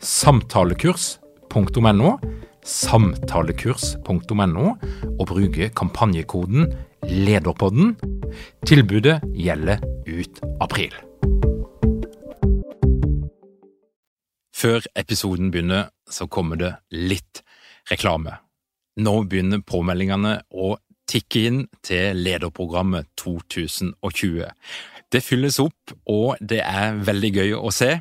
samtalekurs.no, samtalekurs.no, og bruke kampanjekoden LEDERPODDEN. Tilbudet gjelder ut april. Før episoden begynner, så kommer det litt reklame. Nå begynner påmeldingene å tikke inn til lederprogrammet 2020. Det fylles opp, og det er veldig gøy å se.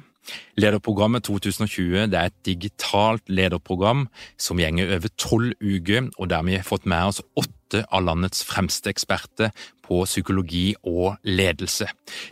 Lederprogrammet 2020 det er et digitalt lederprogram som gjenger over tolv uker, og der vi har fått med oss åtte av landets fremste eksperter på psykologi og ledelse.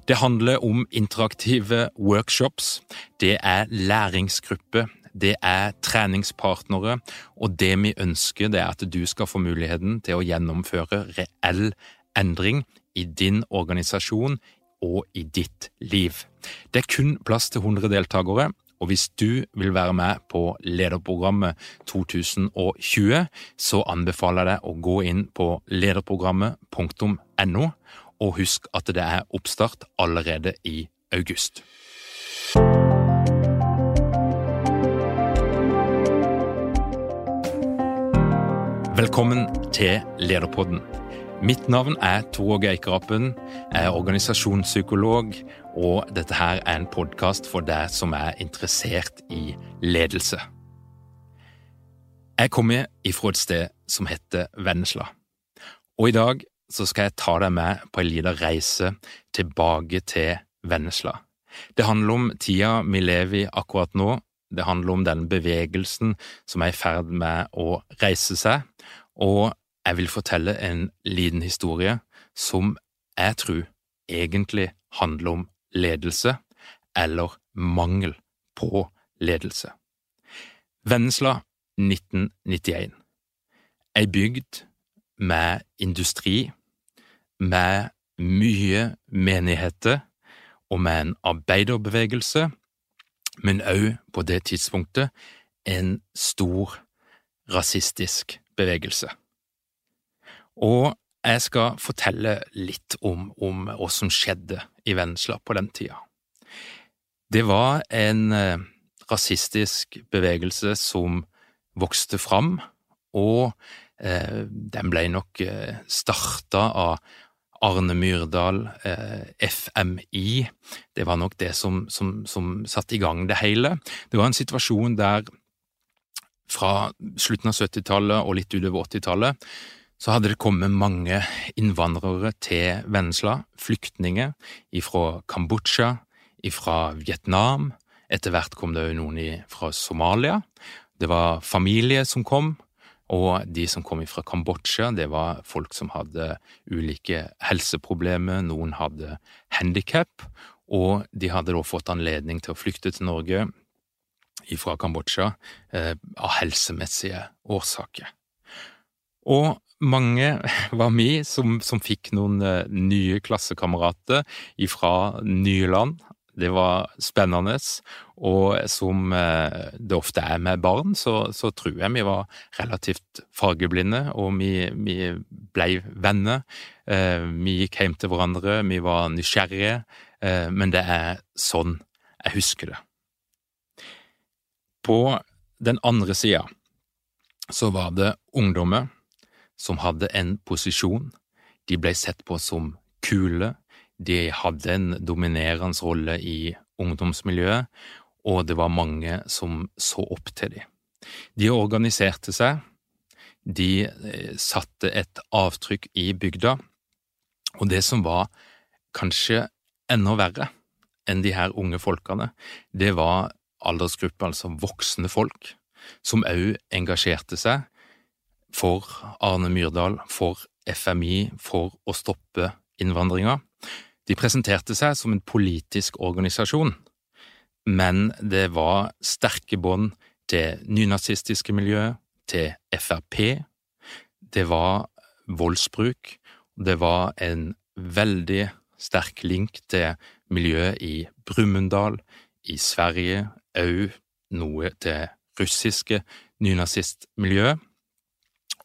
Det handler om interaktive workshops, det er læringsgrupper, det er treningspartnere, og det vi ønsker, er at du skal få muligheten til å gjennomføre reell endring i din organisasjon, og i ditt liv. Det er kun plass til 100 deltakere, og hvis du vil være med på Lederprogrammet 2020, så anbefaler jeg deg å gå inn på lederprogrammet.no, og husk at det er oppstart allerede i august. Velkommen til Lederpodden. Mitt navn er Tor Åge jeg er organisasjonspsykolog, og dette her er en podkast for deg som er interessert i ledelse. Jeg kommer ifra et sted som heter Vennesla, og i dag så skal jeg ta deg med på en liten reise tilbake til Vennesla. Det handler om tida vi lever i akkurat nå, det handler om den bevegelsen som er i ferd med å reise seg, og jeg vil fortelle en liten historie som jeg tror egentlig handler om ledelse, eller mangel på ledelse. Vennesla 1991. Ei bygd med industri, med mye menigheter og med en arbeiderbevegelse, men òg på det tidspunktet en stor rasistisk bevegelse. Og jeg skal fortelle litt om, om hva som skjedde i Vennesla på den tida. Det var en eh, rasistisk bevegelse som vokste fram, og eh, den ble nok eh, starta av Arne Myrdal, eh, FMI. Det var nok det som, som, som satte i gang det hele. Det var en situasjon der fra slutten av 70-tallet og litt utover 80-tallet så hadde det kommet mange innvandrere til Vennesla, flyktninger fra Kambodsja, fra Vietnam, etter hvert kom det òg noen fra Somalia. Det var familie som kom, og de som kom fra Kambodsja, det var folk som hadde ulike helseproblemer, noen hadde handikap, og de hadde da fått anledning til å flykte til Norge fra Kambodsja eh, av helsemessige årsaker. Og mange var vi som, som fikk noen uh, nye klassekamerater fra nye land. Det var spennende, og som uh, det ofte er med barn, så, så, tror jeg vi var relativt fargeblinde, og vi, vi blei venner. Uh, vi gikk hjem til hverandre, vi var nysgjerrige, men det er sånn jeg husker det. På den andre sida så var det ungdommer som hadde en posisjon. De ble sett på som kule, de hadde en dominerende rolle i ungdomsmiljøet, og det var mange som så opp til dem. De organiserte seg, de eh, satte et avtrykk i bygda, Og det som var kanskje enda verre enn de her unge folkene, det var aldersgruppe, altså voksne folk, som òg engasjerte seg for Arne Myrdal, for FMI, for å stoppe innvandringa. De presenterte seg som en politisk organisasjon, men det var sterke bånd til nynazistiske miljø, til Frp. Det var voldsbruk. Det var en veldig sterk link til miljøet i Brumunddal, i Sverige, òg noe til russiske nynazistmiljø,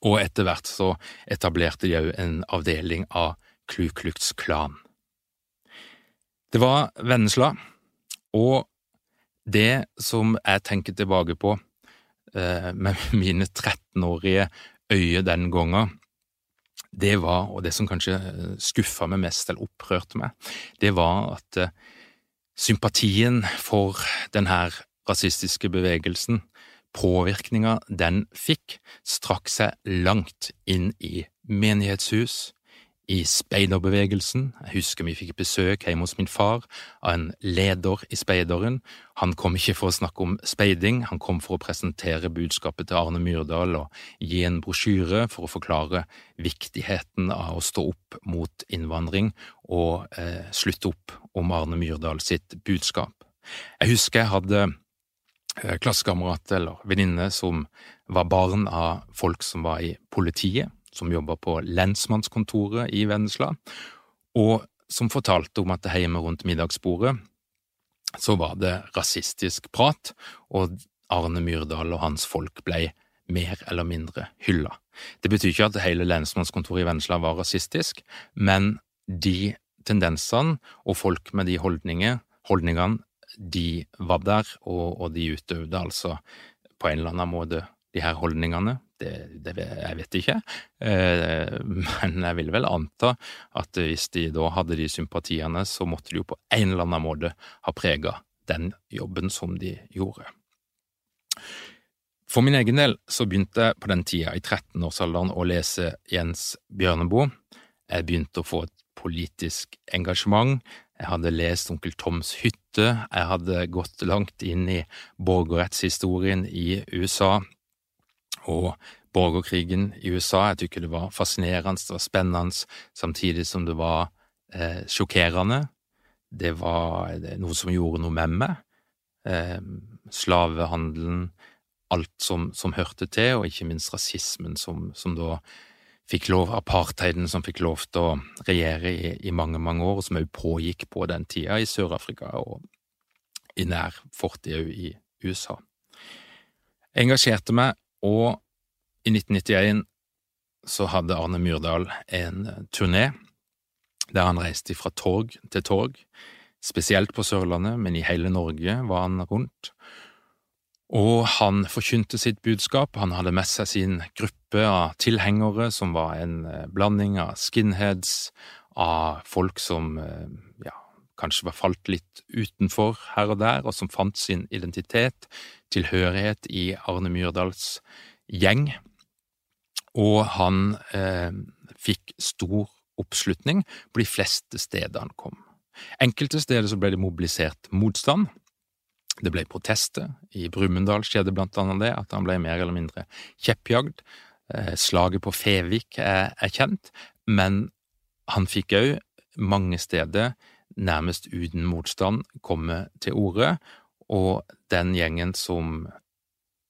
og etter hvert så etablerte de òg en avdeling av Kluklukts Klan. Det var Vennesla, og det som jeg tenker tilbake på eh, med mine 13-årige øyne den gangen, det var, og det som kanskje skuffa meg mest eller opprørte meg, det var at eh, sympatien for denne rasistiske bevegelsen, påvirkninga den fikk, strakk seg langt inn i menighetshus, i speiderbevegelsen. Jeg husker vi fikk besøk hjemme hos min far av en leder i speideren. Han kom ikke for å snakke om speiding, han kom for å presentere budskapet til Arne Myrdal og gi en brosjyre for å forklare viktigheten av å stå opp mot innvandring og eh, slutte opp om Arne Myrdal sitt budskap. Jeg husker jeg hadde klassekamerat eller venninne som var barn av folk som var i politiet som jobba på lensmannskontoret i Vennesla, og som fortalte om at hjemme rundt middagsbordet så var det rasistisk prat, og Arne Myrdal og hans folk ble mer eller mindre hylla. Det betyr ikke at hele lensmannskontoret i Vennesla var rasistisk, men de tendensene og folk med de holdningene, de var der, og, og de utøvde altså på en eller annen måte de her holdningene det, det, jeg vet ikke, eh, men jeg vil vel anta at hvis de da hadde de sympatiene, så måtte de jo på en eller annen måte ha prega den jobben som de gjorde. For min egen del så begynte jeg på den tida, i 13-årsalderen, å lese Jens Bjørneboe. Jeg begynte å få et politisk engasjement. Jeg hadde lest Onkel Toms hytte. Jeg hadde gått langt inn i borgerrettshistorien i USA og borgerkrigen i USA. Jeg tykker det var fascinerende, det var spennende, samtidig som det var eh, sjokkerende. Det var noe som gjorde noe med meg. Eh, slavehandelen, alt som, som, hørte til, og ikke minst rasismen som, som, da fikk lov, apartheiden som fikk lov til å regjere i, i mange, mange år, og som også pågikk på den tida i Sør-Afrika og i nær fortid òg i USA. Jeg engasjerte meg og i 1991 så hadde Arne Myrdal en turné der han reiste fra torg til torg, spesielt på Sørlandet, men i hele Norge var han rundt. Og han forkynte sitt budskap. Han hadde med seg sin gruppe av tilhengere, som var en eh, blanding av skinheads, av folk som eh, ja, kanskje var falt litt utenfor her og der, og som fant sin identitet, tilhørighet i Arne Myrdals gjeng, og han eh, fikk stor oppslutning på de fleste steder han kom. Enkelte steder så ble det mobilisert motstand. Det ble protester. I Brumunddal skjedde blant annet det, at han ble mer eller mindre kjeppjagd. Eh, slaget på Fevik er, er kjent, men han fikk òg mange steder nærmest uten motstand komme til orde, og den gjengen som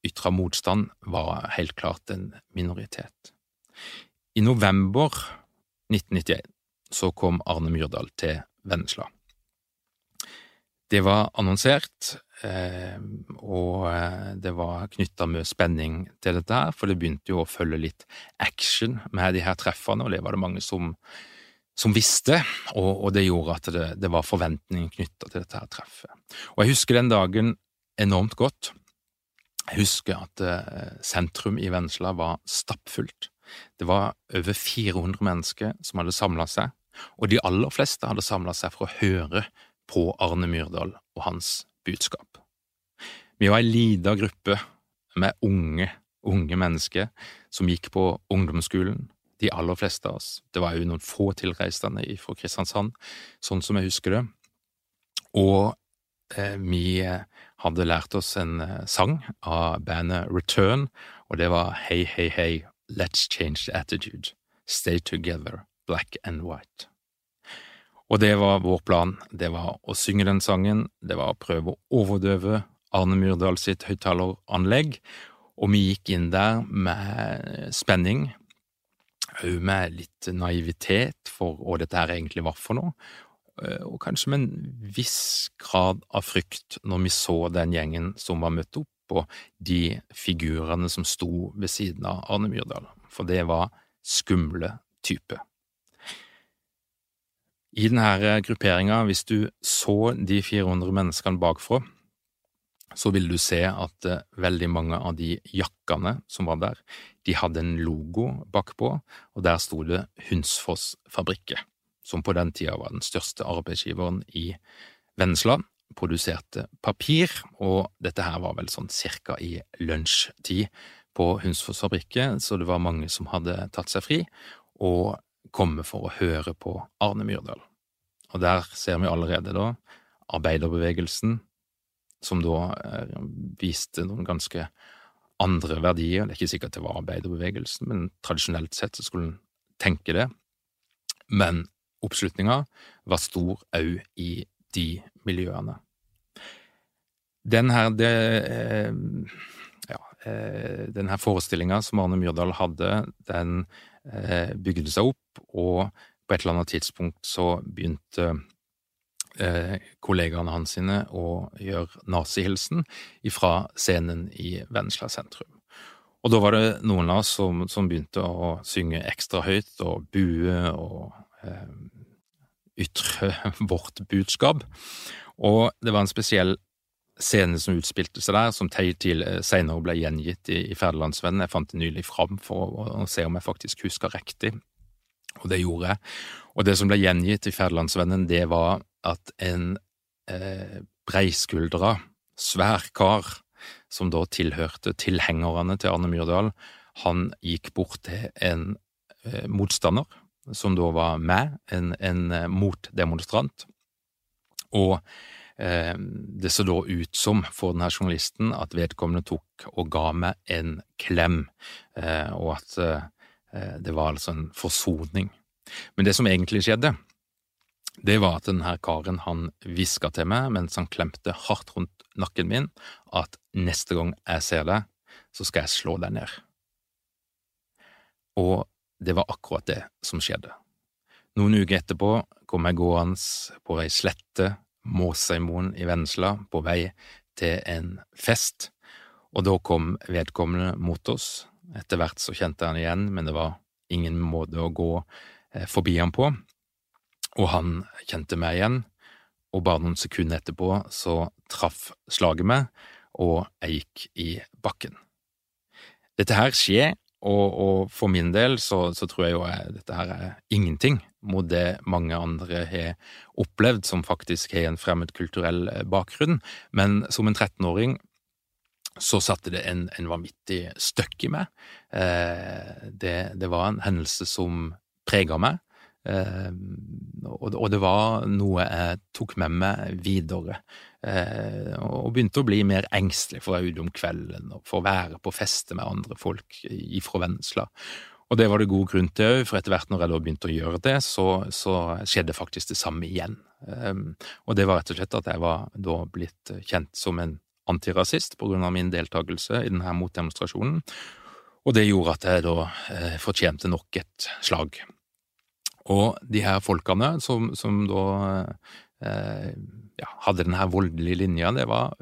ytra motstand, var helt klart en minoritet. I november 1991 så kom Arne Myrdal til Vennesla. Det var annonsert, eh, og eh, det var knytta mye spenning til dette her, for det begynte jo å følge litt action med de her treffene, og det var det mange som, som visste, og, og, det gjorde at det, det var forventning knytta til dette her treffet. Og jeg husker den dagen enormt godt. Jeg husker at eh, sentrum i Vennesla var stappfullt. Det var over 400 mennesker som hadde samla seg, og de aller fleste hadde samla seg for å høre på Arne Myrdal og hans budskap. Vi var ei lita gruppe med unge, unge mennesker som gikk på ungdomsskolen. de aller fleste av oss. Det var jo noen få tilreisende fra Kristiansand, sånn som jeg husker det. Og eh, vi hadde lært oss en eh, sang av bandet Return, og det var Hei, hei, hei, let's change the attitude. Stay together, black and white. Og det var vår plan. Det var å synge den sangen, det var å prøve å overdøve Arne Myrdal sitt høyttaleranlegg, og vi gikk inn der med spenning, òg med litt naivitet for hva dette her egentlig var for noe, eh, og kanskje med en viss grad av frykt når vi så den gjengen som var møtt opp, og de figurene som sto ved siden av Arne Myrdal, for det var skumle typer. I denne grupperinga, hvis du så de 400 menneskene bakfra, så ville du se at eh, veldig mange av de jakkene som var der, de hadde en logo bakpå, og der sto det Hunsfoss Fabrikke, som på den tida var den største arbeidsgiveren i Vennesla, produserte papir, og dette her var vel sånn cirka i lunsjtid på Hunsfoss Fabrikke, så det var mange som hadde tatt seg fri og kommet for å høre på Arne Myrdal. Og der ser vi allerede da arbeiderbevegelsen som da eh, viste noen ganske andre verdier. Det er ikke sikkert det var arbeiderbevegelsen, men tradisjonelt sett så skulle en tenke det. Men oppslutninga var stor òg i de miljøene. Den her, det, eh, ja, eh, den her forestillinga som Arne Myrdal hadde, den bygde seg opp, og på et eller annet tidspunkt så begynte eh, kollegaene hans sine å gjøre nazihilsen ifra scenen i Vennesla sentrum. Og da var det noen av oss som, som begynte å synge ekstra høyt og bue og eh, ytre vårt budskap. Og det var en spesiell scene som utspilte seg der, som senere ble gjengitt i, i Ferdelandsvennen. Jeg fant det nylig fram for å, å, se om jeg faktisk husker riktig, og det gjorde jeg. Og det som ble gjengitt i Ferdelandsvennen, det var at en eh, breiskuldra, svær kar, som da tilhørte tilhengerne til Arne Myrdal, han gikk bort til en eh, motstander, som da var meg, en, en eh, motdemonstrant, og eh, det så da ut som for denne journalisten at vedkommende tok og ga meg en klem, eh, og at eh, det var altså en forsoning. Men det som egentlig skjedde, det var at denne karen han hviska til meg mens han klemte hardt rundt nakken min, at neste gang jeg ser deg, så skal jeg slå deg ned. Og det var akkurat det som skjedde. Noen uker etterpå kom jeg gående på ei slette, Måseimoen i Vennesla, på vei til en fest, og da kom vedkommende mot oss. Etter hvert så kjente han igjen, men det var ingen måte å gå eh, forbi han på og han kjente meg igjen, og bare noen sekunder etterpå så traff slaget meg, og jeg gikk i bakken. Dette her skjer, og, og for min del så, så, tror jeg jo jeg, dette her er ingenting mot det mange andre har opplevd som faktisk har en fremmedkulturell eh, bakgrunn, men som en 13-åring så satte det en, en vanvittig støkk i meg. Eh, det, det var en hendelse som prega meg, eh, og det var noe jeg tok med meg videre, eh, og begynte å bli mer engstelig for å være ute om kvelden og for å være på feste med andre folk ifra Vennesla. Og det var det god grunn til òg, for etter hvert når jeg da begynte å gjøre det, så, så skjedde faktisk det samme igjen. Um, og det var rett og slett at jeg var da blitt kjent som en antirasist på grunn av min deltakelse i denne motdemonstrasjonen, og det gjorde at jeg da eh, fortjente nok et slag. Og de her folkene som, som da eh, ja, hadde denne voldelige linja, det var,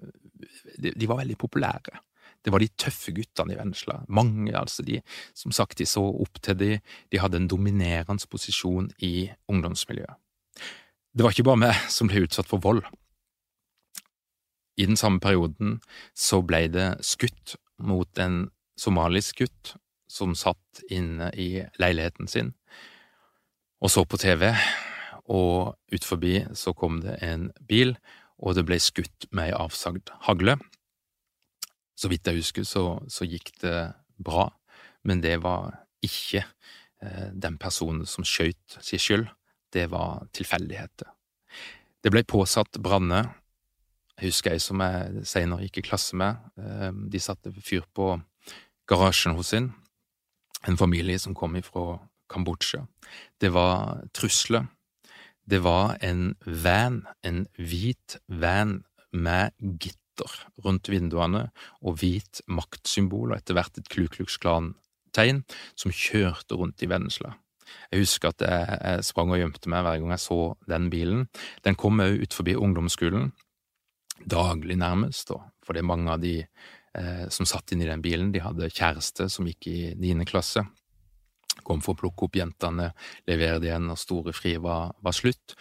de, de, var veldig populære. Det var de tøffe guttene i Vennesla. Mange, altså, de, som sagt, de så opp til de, de hadde en dominerende posisjon i ungdomsmiljøet. Det var ikke bare meg som ble utsatt for vold. I den samme perioden så ble det skutt mot en somalisk gutt som satt inne i leiligheten sin og så på TV, og ut forbi så kom det en bil, og det ble skutt med ei avsagd hagle. Så vidt jeg husker, så, så, gikk det bra, men det var ikke den personen som skjøt sin skyld, det var tilfeldigheter. Det ble påsatt branner. Jeg husker ei som jeg senere gikk i klasse med. De satte fyr på garasjen hos sin. En familie som kom ifra Kambodsja. Det var trusler. Det var en van, en hvit van med gitter rundt vinduene og hvit maktsymbol, og etter hvert et Ku Klux Klan-tegn, som kjørte rundt i Vennesla. Jeg husker at jeg, sprang og gjemte meg hver gang jeg så den bilen. Den kom òg ut forbi ungdomsskolen, daglig nærmest, og fordi mange av de eh, som satt inn i den bilen, de hadde kjæreste som gikk i niende klasse kom for å plukke opp jentene, levere det igjen når store fri var, var, slutt.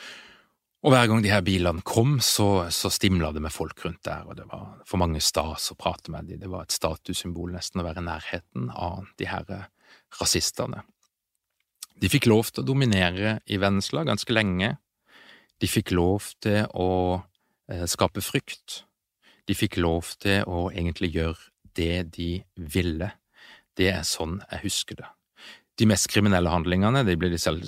Og hver gang de her bilene kom, så, så stimla det med folk rundt der, og det var for mange stas å prate med dem. Det var et statussymbol nesten å være i nærheten av de her eh, rasistene. De fikk lov til å dominere i Vennesla ganske lenge. De fikk lov til å eh, skape frykt. De fikk lov til å egentlig gjøre det de ville. Det er sånn jeg husker det. De mest kriminelle handlingene de blir de selv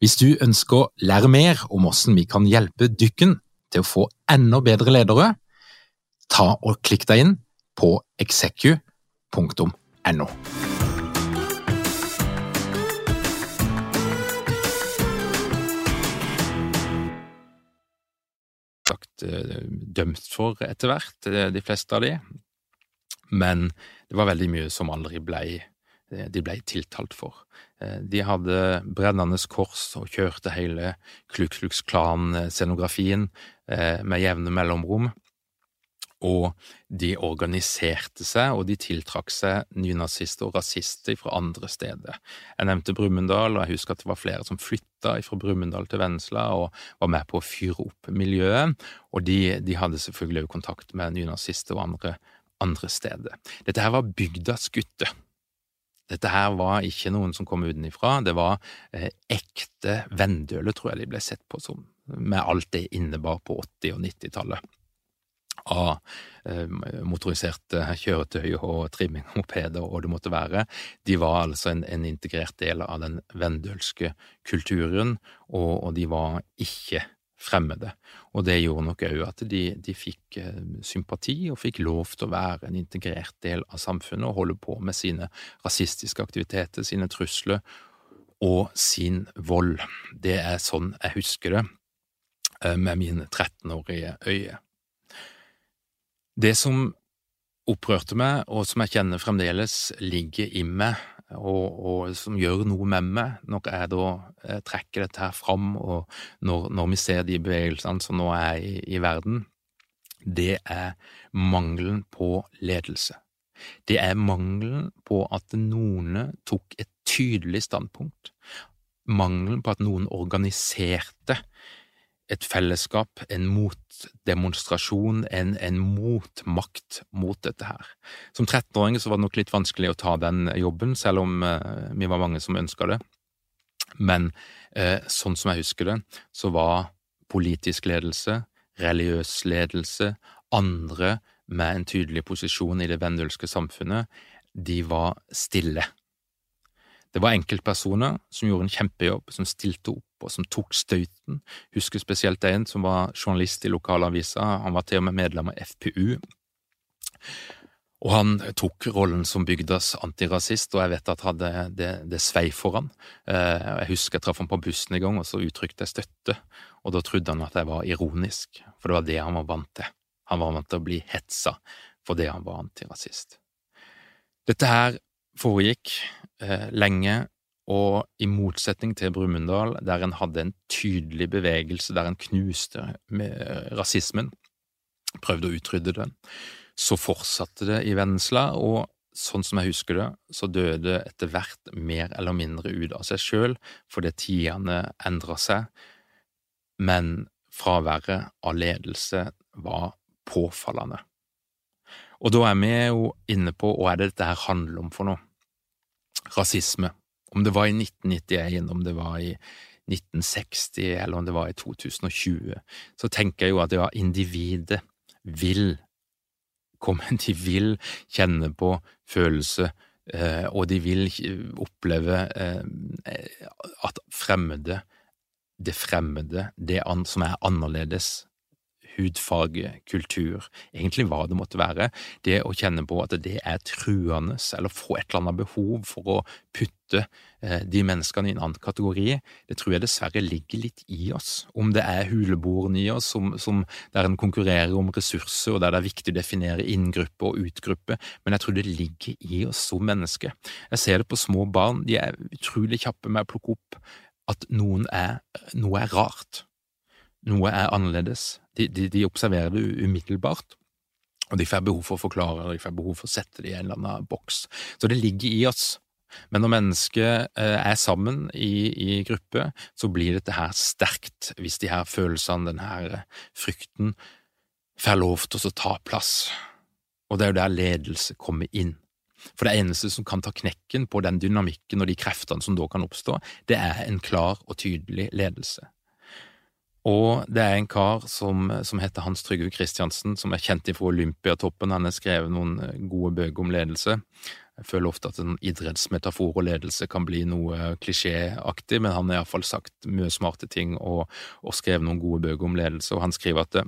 Hvis du ønsker å lære mer om hvordan vi kan hjelpe dykken til å få enda bedre ledere, ta og klikk deg inn på execu.no. Eh, dømt for etter hvert, eh, de fleste av de, men det var veldig mye som aldri blei eh, de ble tiltalt for. Eh, de hadde brennende kors og kjørte hele Ku Klux Klan-scenografien eh, med jevne mellomrom. Og de organiserte seg, og de tiltrakk seg nynazister og rasister fra andre steder. Jeg nevnte Brumunddal, og jeg husker at det var flere som flytta fra Brumunddal til Vennesla og var med på å fyre opp miljøet. Og de, de hadde selvfølgelig også kontakt med nynazister og andre andre steder. Dette her var bygdas gutter. Dette her var ikke noen som kom utenfra, det var eh, ekte Vendøle, tror jeg de ble sett på som, med alt det innebar på 80- og 90-tallet av eh, motoriserte kjøretøy og trimming av mopeder og det måtte være. De var altså en, en integrert del av den vendølske kulturen, og, og de var ikke fremmede. Og det gjorde nok òg at de, de, fikk eh, sympati og fikk lov til å være en integrert del av samfunnet og holde på med sine rasistiske aktiviteter, sine trusler og sin vold. Det er sånn jeg husker det eh, med mine 13-årige øye. Det som opprørte meg, og som jeg kjenner fremdeles ligger i meg, og, og, som gjør noe med meg når jeg da eh, trekker dette her fram, og når, når, vi ser de bevegelsene som nå er i, i verden, det er mangelen på ledelse. Det er mangelen på at noen tok et tydelig standpunkt, mangelen på at noen organiserte et fellesskap, en motdemonstrasjon, en, en motmakt mot dette her. Som 13-åring så var det nok litt vanskelig å ta den jobben, selv om eh, vi var mange som ønska det. Men eh, sånn som jeg husker det, så var politisk ledelse, religiøs ledelse, andre med en tydelig posisjon i det vendølske samfunnet, de var stille. Det var enkeltpersoner som gjorde en kjempejobb, som stilte opp og som tok støyten. Husker spesielt en som var journalist i lokalavisa, han var til og med medlem av FPU. Og han tok rollen som bygdas antirasist, og jeg vet at hadde det, det svei for han. Eh, jeg husker jeg traff han på bussen en gang, og så uttrykte jeg støtte, og da trodde han at jeg var ironisk, for det var det han var vant til. Han var vant til å bli hetsa fordi han var antirasist. Dette her foregikk eh, lenge, og i motsetning til Brumunddal, der en hadde en tydelig bevegelse, der en knuste rasismen, prøvde å utrydde den, så fortsatte det i Vennesla, og sånn som jeg husker det, så døde etter hvert mer eller mindre ut av seg sjøl fordi tidene endra seg, men fraværet av ledelse var påfallende. Og da er vi jo inne på hva er det dette her handler om for noe? Rasisme. Om det var i 1991, om det var i 1960, eller om det var i 2020, så tenker jeg jo at ja, individet vil komme, de vil kjenne på følelse, eh, og de vil oppleve eh, at fremmede, det fremmede, det som er annerledes, hudfarge, kultur, egentlig hva det måtte være, det å kjenne på at det er truende, eller få et eller annet behov for å putte eh, de menneskene i en annen kategori, det tror jeg dessverre ligger litt i oss. Om det er huleboerne i oss, som, som der en konkurrerer om ressurser, og der det er viktig å definere inngruppe og utgruppe, men jeg tror det ligger i oss som mennesker. Jeg ser det på små barn, de er utrolig kjappe med å plukke opp at noen er, noe er rart noe er annerledes. De, de, de, observerer det umiddelbart, og de får behov for å forklare, de får behov for å sette det i en eller annen boks. Så det ligger i oss. Men når mennesker eh, er sammen i, i gruppe, så blir dette her sterkt, hvis de her følelsene, den her frykten, får lov til å ta plass. Og det er jo der ledelse kommer inn. For det eneste som kan ta knekken på den dynamikken og de kreftene som da kan oppstå, det er en klar og tydelig ledelse. Og det er en kar som, som heter Hans Trygve Kristiansen, som er kjent fra Olympiatoppen. Han har skrevet noen eh, gode bøker om ledelse. Jeg føler ofte at en idrettsmetafor og ledelse kan bli noe klisjéaktig, men han har iallfall sagt mye smarte ting og, og skrevet noen gode bøker om ledelse, og han skriver at det,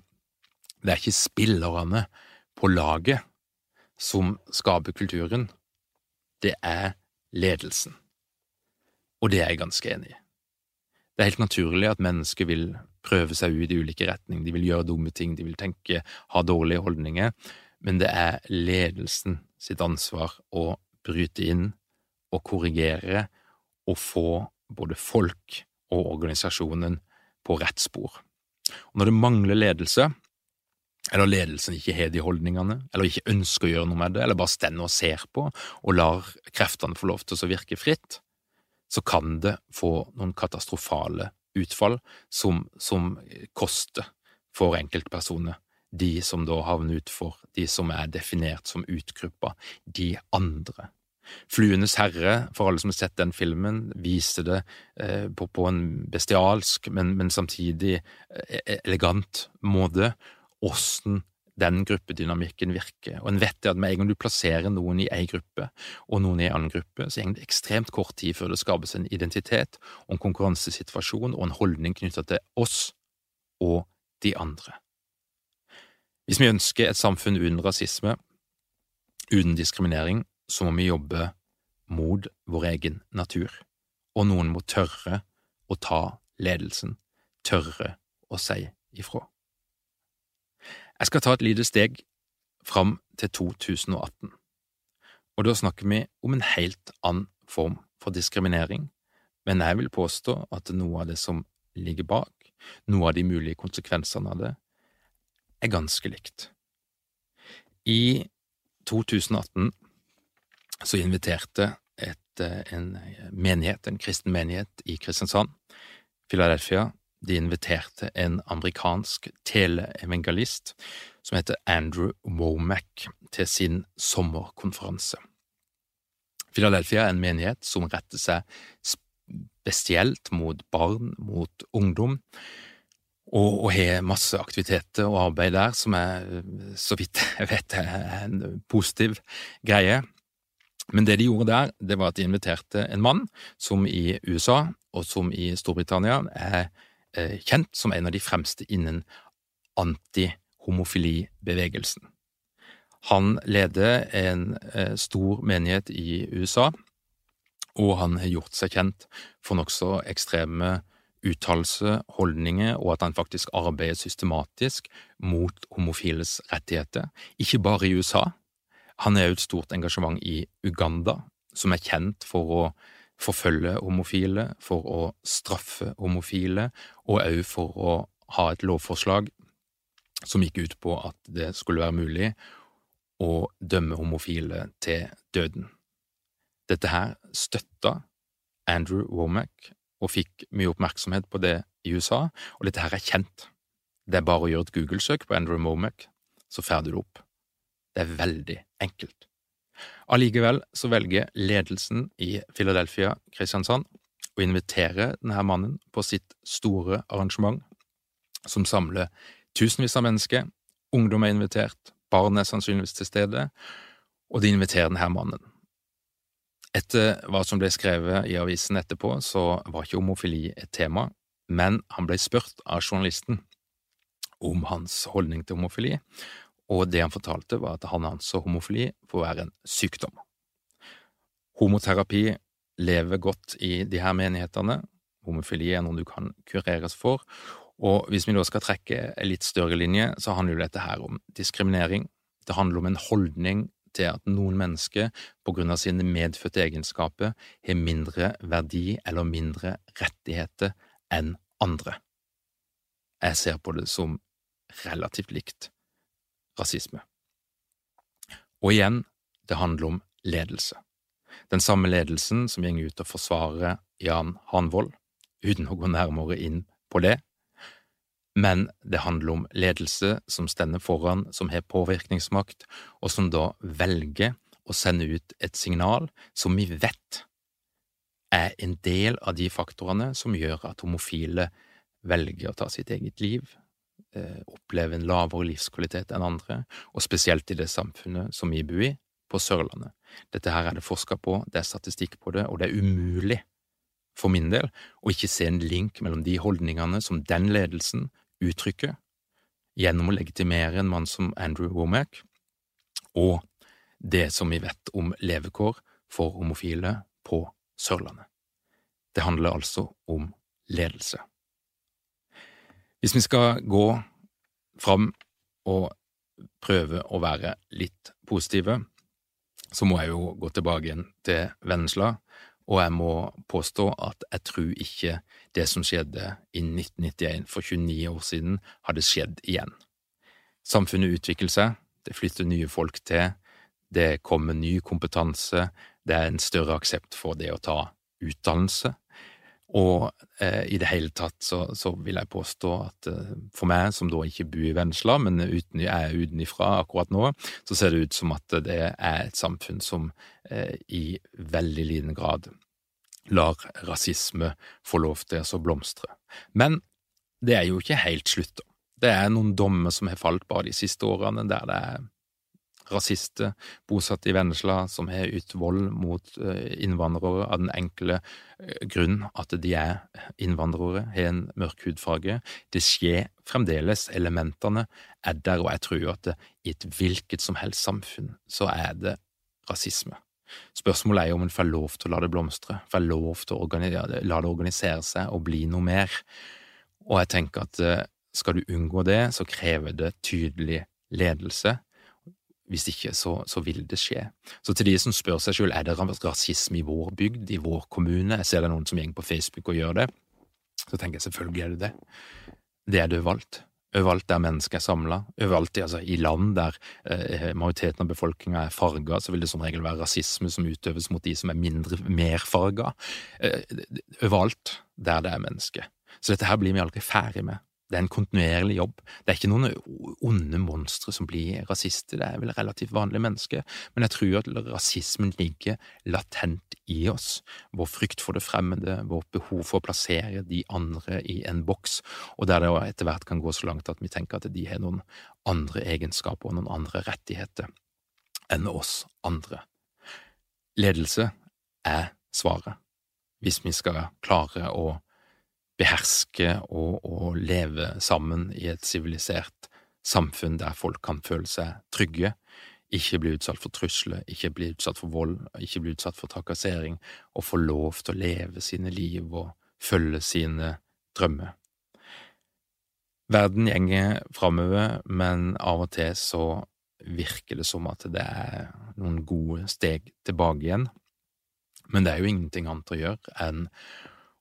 det er ikke spillerne på laget som skaper kulturen, det er ledelsen. Og det er jeg ganske enig i. Det er helt naturlig at mennesker vil prøve seg ut i ulike retninger, de vil gjøre dumme ting, de vil tenke, ha dårlige holdninger, men det er ledelsen sitt ansvar å bryte inn og korrigere og få både folk og organisasjonen på rett spor. Og når det mangler ledelse, eller ledelsen ikke har de holdningene, eller ikke ønsker å gjøre noe med det, eller bare stender og ser på og lar kreftene få lov til å virke fritt, så kan det få noen katastrofale utfall som, som koster for enkeltpersoner. De som da havner utfor, de som er definert som utgruppa, de andre. Fluenes herre, for alle som har sett den filmen, viser det eh, på, på, en bestialsk, men, men samtidig eh, elegant måte, åssen den gruppedynamikken virker. Og en vet at med en gang du plasserer noen i ei gruppe og noen i en annen gruppe, så går det ekstremt kort tid før det skapes en identitet og en konkurransesituasjon og en holdning knyttet til oss og de andre. Hvis vi ønsker et samfunn uten rasisme, uten diskriminering, så må vi jobbe mot vår egen natur, og noen må tørre å ta ledelsen, tørre å si ifra. Jeg skal ta et lite steg fram til 2018, og da snakker vi om en helt annen form for diskriminering, men jeg vil påstå at noe av det som ligger bak, noe av de mulige konsekvensene av det, er ganske likt. I 2018 så inviterte et, eh, en menighet, en kristen menighet i Kristiansand, Philadelphia, de inviterte en amerikansk teleevangelist som heter Andrew Womack, til sin sommerkonferanse. Philadelphia er en menighet som retter seg spesielt mot barn, mot ungdom, og, og har masse aktiviteter og arbeid der som er, så vidt jeg vet, er en positiv greie. Men det de gjorde der, det var at de inviterte en mann som i USA og som i Storbritannia er kjent som en av de fremste innen antihomofilibevegelsen. Han leder en eh, stor menighet i USA, og han har gjort seg kjent for nokså ekstreme uttalelser, holdninger, og at han faktisk arbeider systematisk mot homofiles rettigheter, ikke bare i USA. Han har et stort engasjement i Uganda, som er kjent for å forfølge homofile, for å straffe homofile, og òg for å ha et lovforslag som gikk ut på at det skulle være mulig å dømme homofile til døden. Dette her støtta Andrew Womack og fikk mye oppmerksomhet på det i USA, og dette her er kjent. Det er bare å gjøre et Google-søk på Andrew Womack, så får du det opp. Det er veldig enkelt. Allikevel så velger ledelsen i Philadelphia Kristiansand å invitere denne mannen på sitt store arrangement, som samler tusenvis av mennesker, ungdom er invitert, barn er sannsynligvis til stede, og de inviterer denne mannen. Etter hva som ble skrevet i avisen etterpå, så var ikke homofili et tema, men han ble spurt av journalisten om hans holdning til homofili, og det han fortalte, var at han anså homofili for å være en sykdom. Homoterapi lever godt i de her menighetene. Homofili er noe du kan kureres for, og hvis vi da skal trekke en litt større linje, så handler jo dette her om diskriminering. Det handler om en holdning til at noen mennesker på grunn av sine medfødte egenskaper har mindre verdi eller mindre rettigheter enn andre. Jeg ser på det som relativt likt rasisme. Og igjen, det handler om ledelse. Den samme ledelsen som går ut og forsvarer Jan Hanvold, uten å gå nærmere inn på det, men det handler om ledelse som stender foran, som har påvirkningsmakt, og som da velger å sende ut et signal som vi vet er en del av de faktorene som gjør at homofile velger å ta sitt eget liv, oppleve en lavere livskvalitet enn andre, og spesielt i det samfunnet som vi bor i, på Sørlandet. Dette her er det forska på, det er statistikk på det, og det er umulig for min del å ikke se en link mellom de holdningene som den ledelsen uttrykker gjennom å legitimere en mann som Andrew Womack, og det som vi vet om levekår for homofile på Sørlandet. Det handler altså om ledelse. Hvis vi skal gå fram og prøve å være litt positive, så må jeg jo gå tilbake igjen til Vennesla og jeg må påstå at jeg tror ikke det som skjedde i 1991 for 29 år siden, hadde skjedd igjen. Samfunnet utvikler seg, det flytter nye folk til, det kommer ny kompetanse, det er en større aksept for det å ta utdannelse, og eh, i det hele tatt så, så, vil jeg påstå at eh, for meg, som da ikke bor i Vennesla, men uten, er utenifra akkurat nå, så ser det ut som at det er et samfunn som eh, i veldig liten grad lar rasisme få lov til å blomstre. Men det er jo ikke helt slutt, da. Det er noen dommer som har falt bare de siste årene, der det er rasister bosatt i Vennesla som har ytt vold mot eh, innvandrere av den enkle eh, grunn at de er innvandrere, har en mørk hudfarge. Det skjer fremdeles. Elementene er der, og jeg tror at i et hvilket som helst samfunn så er det rasisme. Spørsmålet er jo om en får lov til å la det blomstre, får lov til å la det organisere seg og bli noe mer. Og jeg tenker at eh, skal du unngå det, så krever det tydelig ledelse, hvis ikke, så, så, vil det skje. Så til de som spør seg selv er det rasisme i vår bygd, i vår kommune, jeg ser det noen som går på Facebook og gjør det, så tenker jeg selvfølgelig er det det. Det er det overalt. Overalt der mennesker er samla, overalt altså, i land der eh, majoriteten av befolkninga er farga, så vil det som regel være rasisme som utøves mot de som er mindre, mer farga. Eh, overalt der det er mennesker. Så dette her blir vi aldri ferdig med. Det er en kontinuerlig jobb. Det er ikke noen onde monstre som blir rasister, det er vel relativt vanlige mennesker, men jeg tror at rasismen ligger latent i oss. Vår frykt for det fremmede, vårt behov for å plassere de andre i en boks, og der det etter hvert kan gå så langt at vi tenker at de har noen andre egenskaper og noen andre rettigheter enn oss andre. Ledelse er svaret, hvis vi skal klare å beherske og, og leve sammen i et sivilisert samfunn der folk kan føle seg trygge, ikke bli utsatt for trusler, ikke bli utsatt for vold, ikke bli utsatt for trakassering, og få lov til å leve sine liv og følge sine drømmer. Verden gjenger framover, men av og til så virker det som at det er noen gode steg tilbake igjen. Men det er jo ingenting annet å gjøre enn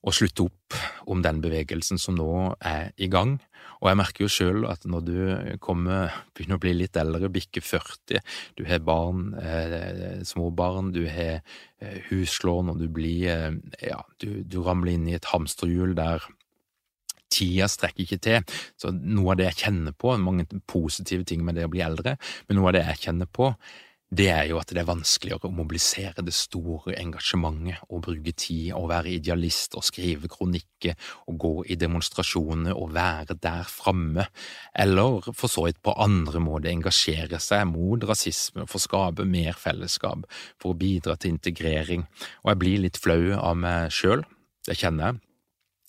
å slutte opp om den bevegelsen som nå er i gang. Og jeg merker jo sjøl at når du kommer, begynner å bli litt eldre, bikker 40, du har barn, eh, småbarn, du har eh, huslån, og du blir eh, Ja, du, du ramler inn i et hamsterhjul der tida strekker ikke til. Så noe av det jeg kjenner på, mange positive ting med det å bli eldre, men noe av det jeg kjenner på, det er jo at det er vanskeligere å mobilisere det store engasjementet og bruke tid og være idealist og skrive kronikker og gå i demonstrasjoner og være der framme, eller for så vidt på andre måter engasjere seg mot rasisme for å skape mer fellesskap, for å bidra til integrering. Og jeg blir litt flau av meg sjøl, det kjenner jeg.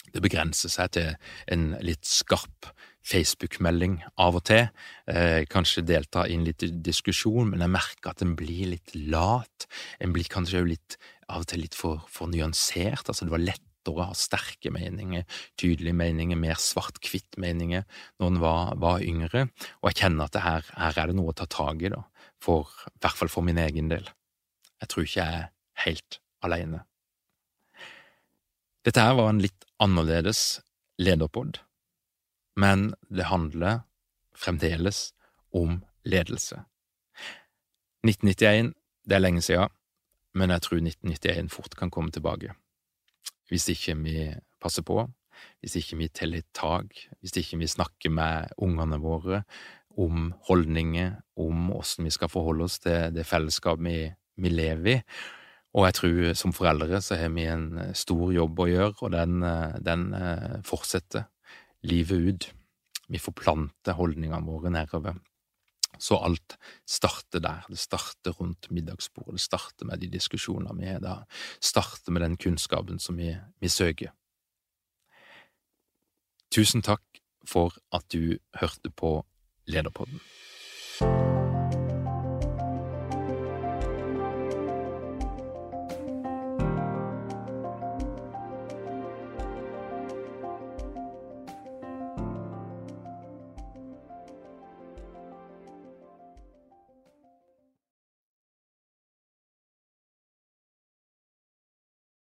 Det begrenser seg til en litt skarp Facebook-melding av og til, eh, kanskje delta i en liten diskusjon, men jeg merker at en blir litt lat. En blir kanskje litt, av og til litt for, for nyansert. Altså, det var lettere å ha sterke meninger, tydelige meninger, mer svart-hvitt-meninger når en var, var, yngre, og jeg kjenner at her, her, er det noe å ta tak i, da, for, i hvert fall for min egen del. Jeg tror ikke jeg er helt alene. Dette her var en litt annerledes lederpod men det handler fremdeles om ledelse. 1991, det er lenge siden, men jeg tror 1991 fort kan komme tilbake. Hvis ikke vi passer på, hvis ikke vi teller tak, hvis ikke vi snakker med ungene våre om holdninger, om åssen vi skal forholde oss til det fellesskapet vi, vi lever i. Og jeg tror som foreldre så har vi en stor jobb å gjøre, og den, den eh, fortsetter livet ut. Vi forplanter holdningene våre nedover. Så alt starter der. Det starter rundt middagsbordet, det starter med de diskusjonene vi har, det starter med den kunnskapen som vi, vi søker. Tusen takk for at du hørte på Lederpodden.